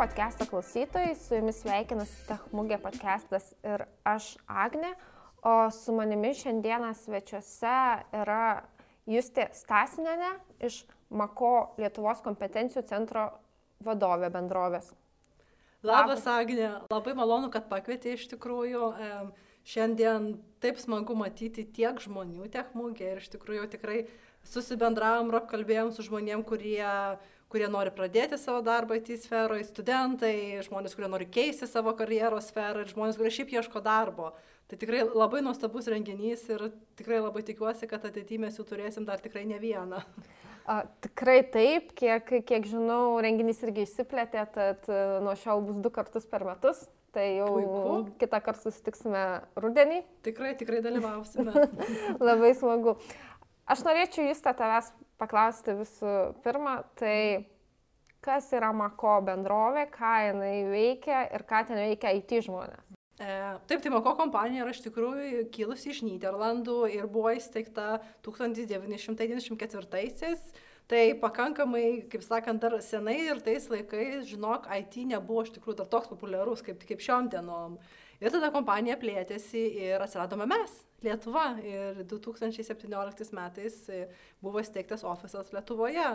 podcast'o klausytojai, su jumis sveikinasi Techmugė podcast'as ir aš Agne, o su manimi šiandieną svečiuose yra Justė Stasinenė iš Mako Lietuvos kompetencijų centro vadovė bendrovės. Labas, Agnė, labai malonu, kad pakvietė iš tikrųjų. Šiandien taip smagu matyti tiek žmonių techmugė ir iš tikrųjų tikrai susibendravom ir apkalbėjom su žmonėm, kurie, kurie nori pradėti savo darbą IT sferoje, studentai, žmonės, kurie nori keisti savo karjeros sferą ir žmonės, kurie šiaip ieško darbo. Tai tikrai labai nuostabus renginys ir tikrai labai tikiuosi, kad ateityje mes jų turėsim dar tikrai ne vieną. A, tikrai taip, kiek, kiek žinau, renginys irgi išsiplėtė, tad e, nuo šiol bus du kartus per metus. Tai jau Puiku. kitą kartą susitiksime rudenį. Tikrai, tikrai dalyvausime. labai smagu. Aš norėčiau jūs tą tavęs paklausti visų pirma, tai kas yra Mako bendrovė, ką jinai veikia ir ką ten veikia IT žmonės. E, taip, tai Mako kompanija yra iš tikrųjų kilusi iš Niderlandų ir buvo įsteigta 1994-aisiais. Tai pakankamai, kaip sakant, dar senai ir tais laikais, žinok, IT nebuvo iš tikrųjų dar toks populiarus kaip, kaip šiom dienom. Ir tada kompanija plėtėsi ir atsiradome mes, Lietuva. Ir 2017 metais buvo įsteigtas ofisas Lietuvoje.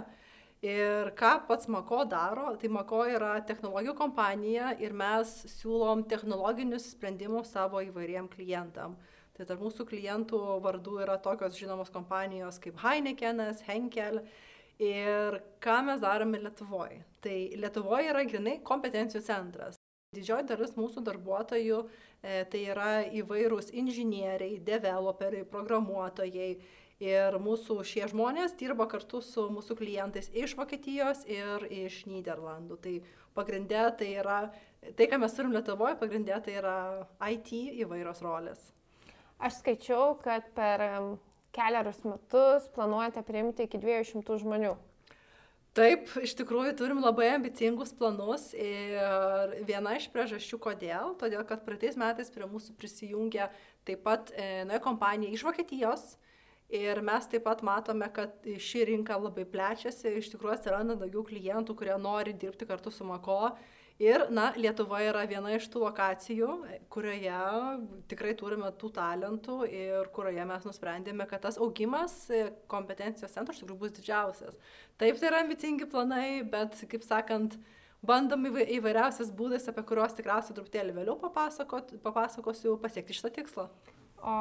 Ir ką pats Mako daro, tai Mako yra technologijų kompanija ir mes siūlom technologinius sprendimus savo įvairiem klientam. Tai tarp mūsų klientų vardų yra tokios žinomos kompanijos kaip Heinekenas, Henkel. Ir ką mes darome Lietuvoje? Tai Lietuvoje yra grinai kompetencijų centras. Didžioji dalis mūsų darbuotojų e, tai yra įvairūs inžinieriai, developeriai, programuotojai, Ir mūsų šie žmonės dirba kartu su mūsų klientais iš Vokietijos ir iš Niderlandų. Tai pagrindė tai yra, tai ką mes turim Lietuvoje, pagrindė tai yra IT įvairios rolės. Aš skaičiau, kad per keliarius metus planuojate priimti iki 200 žmonių. Taip, iš tikrųjų turim labai ambicingus planus ir viena iš priežasčių kodėl, todėl kad praeitais metais prie mūsų prisijungė taip pat e, nauja kompanija iš Vokietijos, Ir mes taip pat matome, kad ši rinka labai plečiasi, iš tikrųjų atsiranda daugiau klientų, kurie nori dirbti kartu su Mako. Ir, na, Lietuva yra viena iš tų lokacijų, kurioje tikrai turime tų talentų ir kurioje mes nusprendėme, kad tas augimas kompetencijos centro iš tikrųjų bus didžiausias. Taip, tai yra ambicingi planai, bet, kaip sakant, bandom įvairiausias būdais, apie kuriuos tikriausiai truputėlį vėliau papasakosiu, pasiekti šitą tikslą. O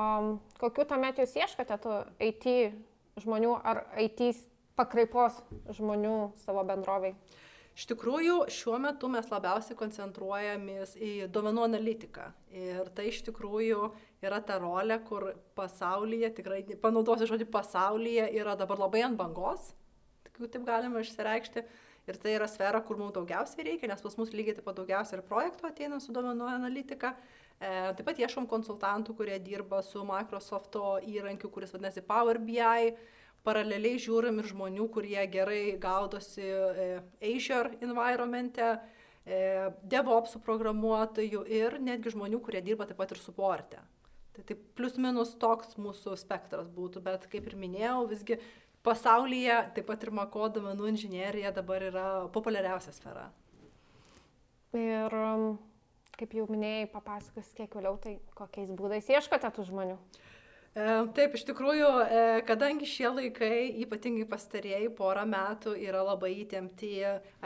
kokiu tuomet jūs ieškote tų IT žmonių ar IT pakraipos žmonių savo bendroviai? Iš tikrųjų, šiuo metu mes labiausiai koncentruojamės į duomenų analitiką. Ir tai iš tikrųjų yra ta rolė, kur pasaulyje, tikrai panaudosiu žodį pasaulyje, yra dabar labai ant bangos, taip galima išsireikšti. Ir tai yra sfera, kur mums daugiausiai reikia, nes pas mus lygiai taip pat daugiausiai ir projektų ateina su duomenų analitika. E, taip pat ieškom konsultantų, kurie dirba su Microsoft įrankiu, kuris vadinasi Power BI. Paraleliai žiūrim ir žmonių, kurie gerai gaudosi e, Azure environmente, e, DevOps programuotojų ir netgi žmonių, kurie dirba taip pat ir suporte. Tai taip plus minus toks mūsų spektras būtų, bet kaip ir minėjau, visgi pasaulyje taip pat ir mako domenų inžinierija dabar yra populiariausia sfera. Ir um, kaip jau minėjai, papasakos kiek vėliau, tai kokiais būdais ieškote tų žmonių? E, taip, iš tikrųjų, e, kadangi šie laikai, ypatingai pastarėjai porą metų, yra labai įtempti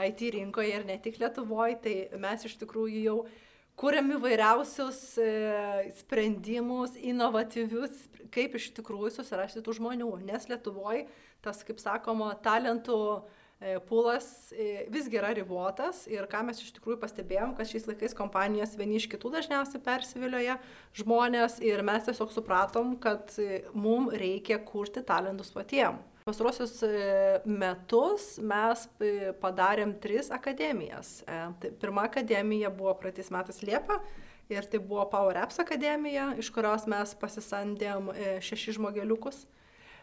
IT rinkoje ir ne tik Lietuvoje, tai mes iš tikrųjų jau kuriam įvairiausius e, sprendimus, inovatyvius, kaip iš tikrųjų susirasti tų žmonių, nes Lietuvoje tas, kaip sakoma, talentų E, pulas e, visgi yra ribotas ir ką mes iš tikrųjų pastebėjom, kad šiais laikais kompanijos vieni iš kitų dažniausiai persivilioja žmonės ir mes tiesiog supratom, kad e, mums reikia kurti talentus patiems. Pastarosius metus mes padarėm tris akademijas. Tai pirma akademija buvo praeitais metais Liepa ir tai buvo Power Apps akademija, iš kurios mes pasisandėm šešis žmogeliukus E,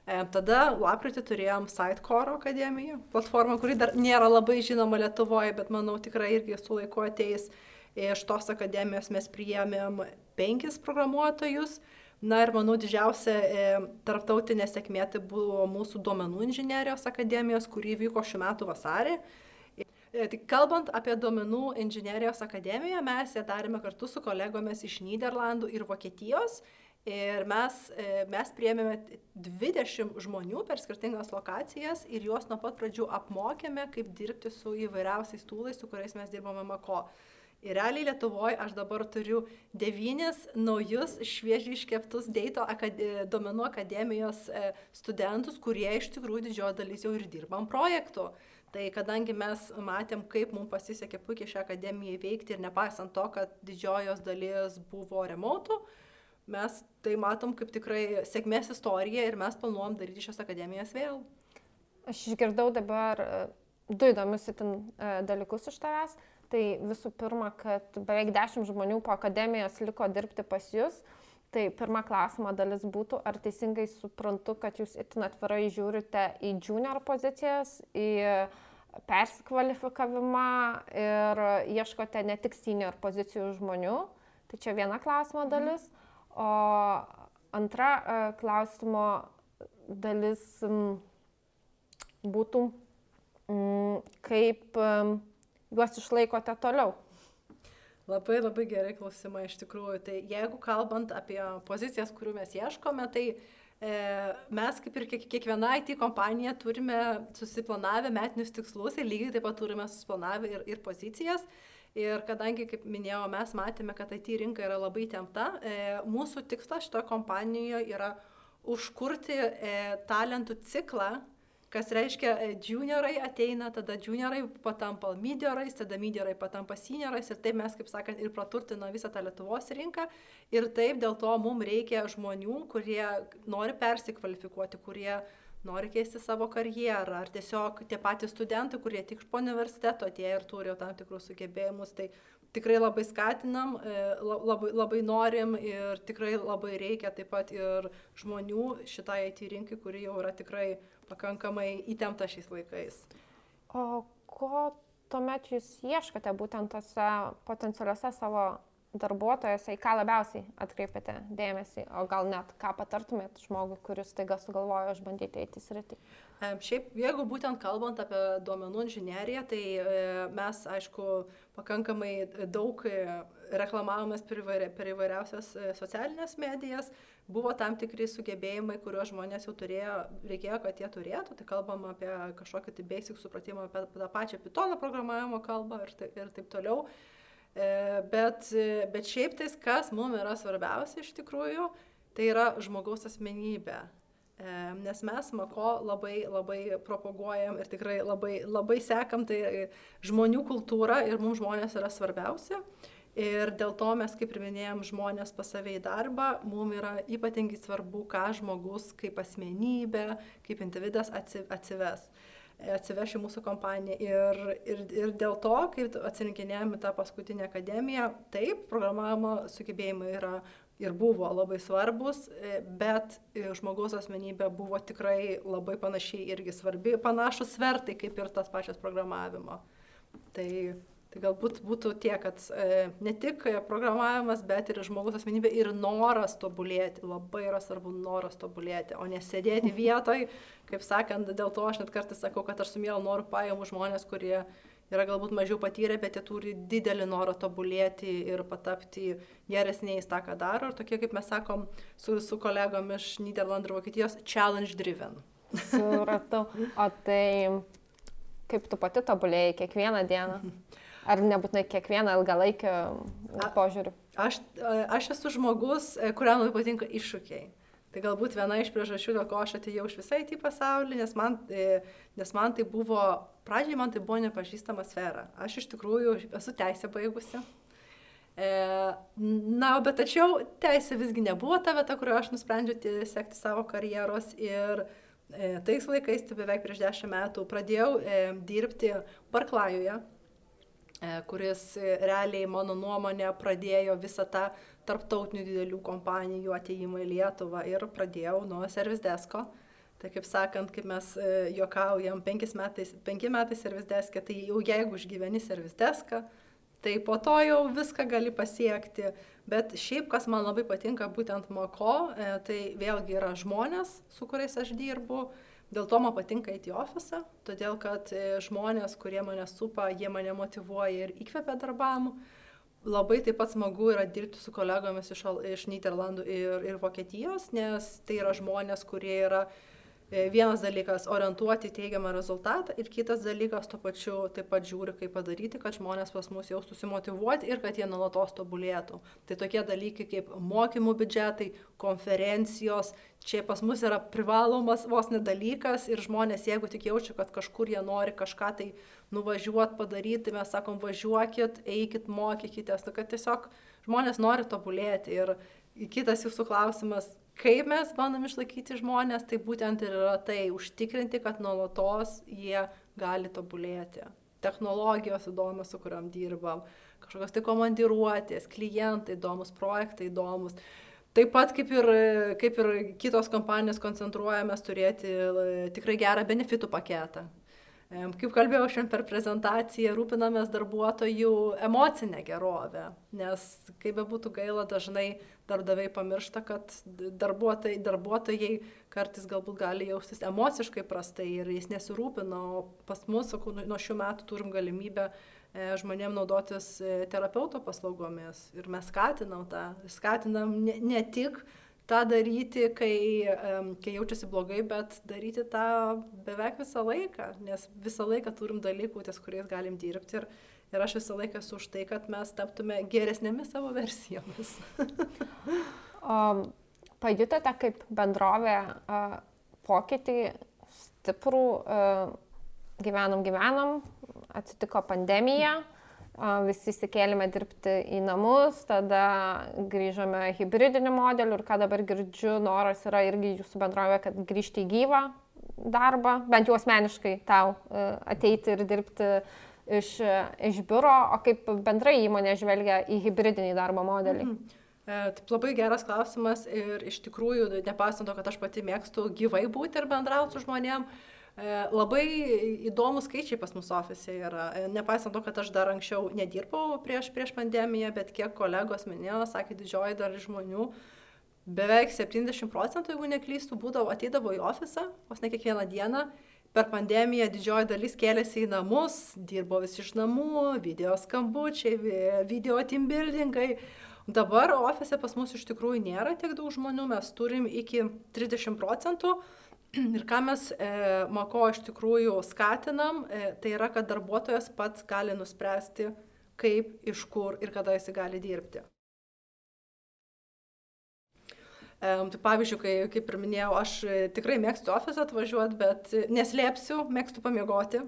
tada lapkritį turėjom Sitecore akademiją, platformą, kuri dar nėra labai žinoma Lietuvoje, bet manau tikrai irgi su laiku ateis. Iš tos akademijos mes priėmėm penkis programuotojus. Na ir manau didžiausia e, tarptautinė sėkmė tai buvo mūsų duomenų inžinierijos akademijos, kuri vyko šių metų vasarį. E, tik kalbant apie duomenų inžinierijos akademiją, mes ją darėme kartu su kolegomis iš Niderlandų ir Vokietijos. Ir mes, e, mes priėmėme 20 žmonių per skirtingas lokacijas ir juos nuo pat pradžių apmokėme, kaip dirbti su įvairiausiais tūlais, su kuriais mes dirbame Mako. Ir realiai Lietuvoje aš dabar turiu devynis naujus šviežiai iškeptus Deito akade, domenų akademijos e, studentus, kurie iš tikrųjų didžioji dalis jau ir dirbam projektų. Tai kadangi mes matėm, kaip mums pasisekė puikiai šią akademiją įveikti ir nepaisant to, kad didžiojos dalis buvo remotų, mes tai matom kaip tikrai sėkmės istoriją ir mes planuojam daryti šios akademijas vėl. Aš išgirdau dabar e, du įdomius itin e, dalykus iš tavęs. Tai visų pirma, kad beveik dešimt žmonių po akademijos liko dirbti pas jūs. Tai pirma klausimo dalis būtų, ar teisingai suprantu, kad jūs itin atvirai žiūrite į junior pozicijas, į persikvalifikavimą ir ieškote ne tik senior pozicijų žmonių. Tai čia viena klausimo dalis. Mhm. O antra e, klausimo dalis būtų, kaip juos išlaikote toliau. Labai labai gerai klausimai iš tikrųjų. Tai jeigu kalbant apie pozicijas, kurių mes ieškome, tai e, mes kaip ir kiek, kiekviena IT kompanija turime susiplanavę metinius tikslus ir lygiai taip pat turime susiplanavę ir, ir pozicijas. Ir kadangi, kaip minėjau, mes matėme, kad IT rinka yra labai tempta, e, mūsų tikslas šitoje kompanijoje yra užkurti e, talentų ciklą, kas reiškia, e, juniorai ateina, tada juniorai patampa mediorais, tada mediorai patampa seniorais ir taip mes, kaip sakant, ir praturtina visą tą Lietuvos rinką. Ir taip dėl to mums reikia žmonių, kurie nori persikvalifikuoti, kurie nori keisti savo karjerą, ar tiesiog tie patys studentai, kurie tik po universiteto atėjo ir turi tam tikrus sugebėjimus, tai tikrai labai skatinam, e, labai, labai norim ir tikrai labai reikia taip pat ir žmonių šitai IT rinkai, kuri jau yra tikrai pakankamai įtempta šiais laikais. O ko tuomet jūs ieškote būtent tose potencialiuose savo darbuotojuose, į ką labiausiai atkreipiate dėmesį, o gal net ką patartumėt žmogui, kuris taiga sugalvojo išbandyti eiti sritį? Šiaip, jeigu būtent kalbant apie duomenų inžineriją, tai e, mes, aišku, pakankamai daug e, reklamavomės per, įvairia, per įvairiausias e, socialinės medijas, buvo tam tikri sugebėjimai, kuriuos žmonės jau turėjo, reikėjo, kad jie turėtų, tai kalbam apie kažkokį tai basic supratimą apie tą pačią Python programavimo kalbą ir, ir taip toliau. Bet, bet šiaip tais, kas mums yra svarbiausia iš tikrųjų, tai yra žmogaus asmenybė. Nes mes Mako labai, labai propaguojam ir tikrai labai, labai sekam tai žmonių kultūrą ir mums žmonės yra svarbiausia. Ir dėl to mes, kaip ir minėjom, žmonės pas save į darbą, mums yra ypatingai svarbu, ką žmogus kaip asmenybė, kaip individas atsives atsiveš į mūsų kompaniją. Ir, ir, ir dėl to, kai atsirinkinėjome tą paskutinę akademiją, taip, programavimo sugebėjimai yra ir buvo labai svarbus, e, bet žmogaus asmenybė buvo tikrai labai panašiai irgi svarbi, panašus svertai kaip ir tas pačias programavimo. Tai Tai galbūt būtų tiek, kad e, ne tik programavimas, bet ir žmogus asmenybė ir noras tobulėti. Labai yra svarbu noras tobulėti, o nesėdėti vietoj. Kaip sakant, dėl to aš net kartais sakau, kad aš su mielu noru paimu žmonės, kurie yra galbūt mažiau patyrę, bet jie turi didelį norą tobulėti ir patapti geresniais tą, ką daro. Ir tokie, kaip mes sakom, su, su kolegom iš Niderlandų ir Vokietijos, challenge driven. Supratau. O tai kaip tu pati tobulėjai kiekvieną dieną? Ar nebūtinai kiekvieną ilgalaikį požiūrį? Aš, aš esu žmogus, e, kuriam labai patinka iššūkiai. Tai galbūt viena iš priežasčių, dėl ko aš atėjau iš visai į pasaulį, nes man, e, nes man tai buvo, pradžiai man tai buvo nepažįstama sfera. Aš iš tikrųjų esu teisę baigusi. E, na, bet tačiau teisė visgi nebuvo ta vieta, kurioje aš nusprendžiau sekti savo karjeros ir e, tais laikais, tai beveik prieš dešimt metų, pradėjau e, dirbti Barklajuje, E, kuris e, realiai, mano nuomonė, pradėjo visą tą tarptautinių didelių kompanijų ateimą į Lietuvą ir pradėjau nuo Service Desko. Tai kaip sakant, kaip mes e, juokaujam, metais, penki metai Service Deske, tai jau jeigu užgyveni Service Deską, tai po to jau viską gali pasiekti. Bet šiaip, kas man labai patinka būtent Mako, tai vėlgi yra žmonės, su kuriais aš dirbu, Dėl to man patinka eiti į ofisą, todėl kad e, žmonės, kurie mane supa, jie mane motivuoja ir įkvepia darbam. Labai taip pat smagu yra dirbti su kolegomis iš, iš Niderlandų ir, ir Vokietijos, nes tai yra žmonės, kurie yra uh, vienas dalykas - orientuoti teigiamą rezultatą ir kitas dalykas tuo pačiu taip pat žiūri, kaip padaryti, kad žmonės pas mus jaustųsi motivuoti ir kad jie nuolatos tobulėtų. Tai tokie dalykai kaip mokymų biudžetai, konferencijos, čia pas mus yra privalomas vos nedalykas ir žmonės, jeigu tik jaučia, kad kažkur jie nori kažką tai nuvažiuoti, padaryti, mes sakom, važiuokit, eikit, mokykitės, nu, kad tiesiog žmonės nori tobulėti. Ir kitas jūsų klausimas, kaip mes bandom išlaikyti žmonės, tai būtent ir yra tai užtikrinti, kad nuolatos jie gali tobulėti. Technologijos įdomios, su kuriam dirbam, kažkokios tai komandiruotės, klientai įdomus, projektai įdomus. Taip pat kaip ir, kaip ir kitos kompanijos koncentruojamės turėti e, tikrai gerą benefitų paketą, Kaip kalbėjau šiandien per prezentaciją, rūpinamės darbuotojų emocinę gerovę, nes kaip be būtų gaila, dažnai darbdaviai pamiršta, kad darbuotojai, darbuotojai kartais galbūt gali jaustis emociškai prastai ir jis nesirūpina, o pas mus, sakau, nu, nuo šių metų turim galimybę e, žmonėm naudotis e, terapeuto paslaugomis ir mes skatinam tą, skatinam ne, ne tik tą daryti, kai, kai jaučiasi blogai, bet daryti tą beveik visą laiką, nes visą laiką turim dalykų, ties kuriais galim dirbti. Ir, ir aš visą laiką esu už tai, kad mes taptume geresnėmis savo versijomis. um, pajutote kaip bendrovė uh, pokytį stiprų, uh, gyvenom, gyvenom, atsitiko pandemija. Mm visi įsikėlėme dirbti į namus, tada grįžome hybridiniu modeliu ir ką dabar girdžiu, noras yra irgi jūsų bendrovė, kad grįžti į gyvą darbą, bent jau asmeniškai tau e, ateiti ir dirbti iš, iš biuro, o kaip bendrai įmonė žvelgia į hybridinį darbo modelį. Mhm. E, taip labai geras klausimas ir iš tikrųjų, nepasant to, kad aš pati mėgstu gyvai būti ir bendrauti su žmonėmis, labai įdomus skaičiai pas mus ofise yra. E, nepaisant to, kad aš dar anksčiau nedirbau prieš, prieš pandemiją, bet kiek kolegos minėjo, sakė didžioji dalis žmonių, beveik 70 procentų, jeigu neklystų, būdavo, ateidavo į ofisą, vos ne kiekvieną dieną. Per pandemiją didžioji dalis kėlėsi į namus, dirbo visi iš namų, video skambučiai, video team buildingai. Dabar ofise pas mus iš tikrųjų nėra tiek daug žmonių, mes turim iki 30 procentų. Ir ką mes e, Mako iš tikrųjų skatinam, e, tai yra, kad darbuotojas pats gali nuspręsti, kaip, iš kur ir kada jis gali dirbti. E, tai pavyzdžiui, kai, kaip ir minėjau, aš e, tikrai mėgstu ofisą atvažiuoti, bet neslėpsiu, mėgstu pamiegoti.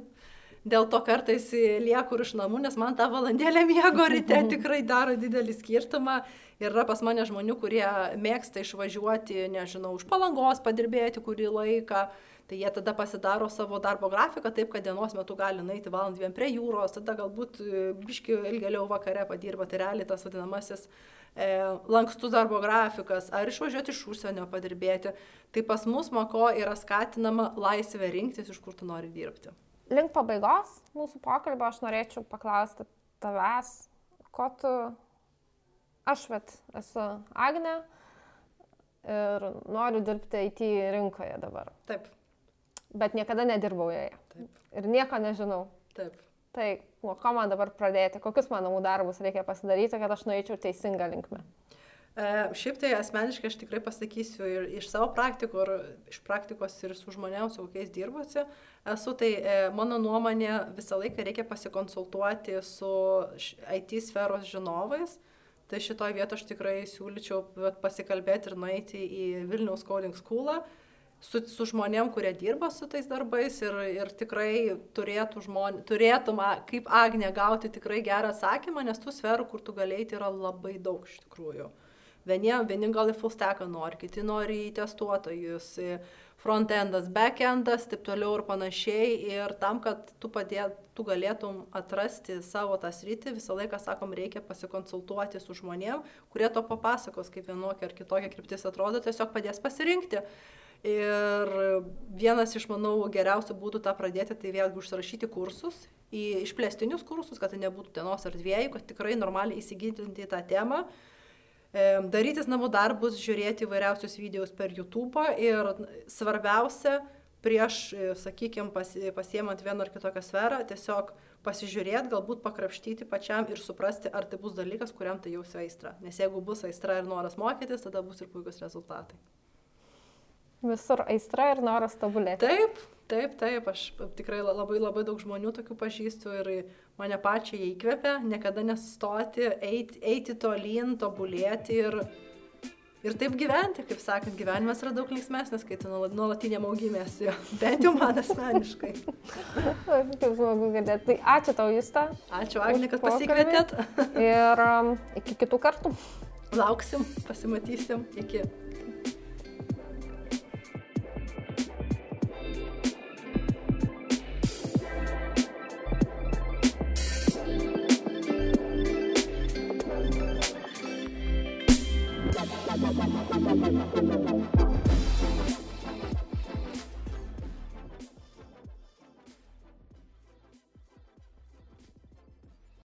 Dėl to kartais lieku iš namų, nes man tą valandėlę miego ryte tikrai daro didelį skirtumą Ir yra pas mane žmonių, kurie mėgsta išvažiuoti, nežinau, už palangos padirbėti kurį laiką. Tai jie tada pasidaro savo darbo grafiką taip, kad dienos metu gali nueiti valandų vien prie jūros, tada galbūt e, biški ilgėliau vakare padirba, tai realiai tas vadinamasis e, lankstus darbo grafikas, ar išvažiuoti iš užsienio padirbėti. Tai pas mus moko yra skatinama laisvė rinktis, iš kur tu nori dirbti. Link pabaigos mūsų pokalbio aš norėčiau paklausti tavęs, ko tu aš vat, esu Agne ir noriu dirbti IT rinkoje dabar. Taip. Bet niekada nedirbau joje. Taip. Ir nieko nežinau. Taip. Tai nuo ko man dabar pradėti, kokius mano namų darbus reikia pasidaryti, kad aš nueičiau teisingą linkmę. E, šiaip tai asmeniškai aš tikrai pasakysiu ir iš savo praktikų, ir iš praktikos ir su žmonėmis, su kokiais dirbusi, esu, tai e, mano nuomonė visą laiką reikia pasikonsultuoti su IT sferos žinovais, Tai šitoje vietoje aš tikrai siūlyčiau pasikalbėti ir nueiti į Vilniaus Coding School su, su žmonėm, kurie dirba su tais darbais ir, ir tikrai turėtų žmonė, turėtum, kaip Agnė, gauti tikrai gerą atsakymą, nes tų sferų, kur tu galėjai, yra labai daug iš tikrųjų. Vieni, vieni gal į full stacką nori, kiti nori į testuotojus. Frontendas, backendas, taip toliau ir panašiai. Ir tam, kad tu, padėt, tu galėtum atrasti savo tą sritį, visą laiką, sakom, reikia pasikonsultuoti su žmonėm, kurie to papasakos, kaip vienokia ar kitokia kryptis atrodo, tiesiog padės pasirinkti. Ir vienas iš, manau, geriausių būdų tą pradėti, tai vėlgi užsirašyti kursus, į išplėstinius kursus, kad tai nebūtų dienos ar dviejų, kad tikrai normaliai įsigilinti į tą temą darytis namų darbus, žiūrėti įvairiausius videos per YouTube ir svarbiausia, prieš, sakykime, pasi, pasiemant vieną ar kitokią sferą, tiesiog pasižiūrėti, galbūt pakrapštyti pačiam ir suprasti, ar tai bus dalykas, kuriam tai jausi aistra. Nes jeigu bus aistra ir noras mokytis, tada bus ir puikus rezultatai. Visur aistra ir noras tobulėti. Taip, taip, taip, aš tikrai labai labai daug žmonių tokių pažįstu ir mane pačią įkvepia, niekada nesustoti, eiti, eiti tolyn, tobulėti ir, ir taip gyventi, kaip sakant, gyvenimas yra daug linksmesnis, kai tu nuolatiniam augimėsi, bent jau man asmeniškai. Kaip smagu girdėti. Tai ačiū tau, Justa. Ačiū, Agne, kad pasikvietėt. ir um, iki kitų kartų. Lauksim, pasimatysim. Iki.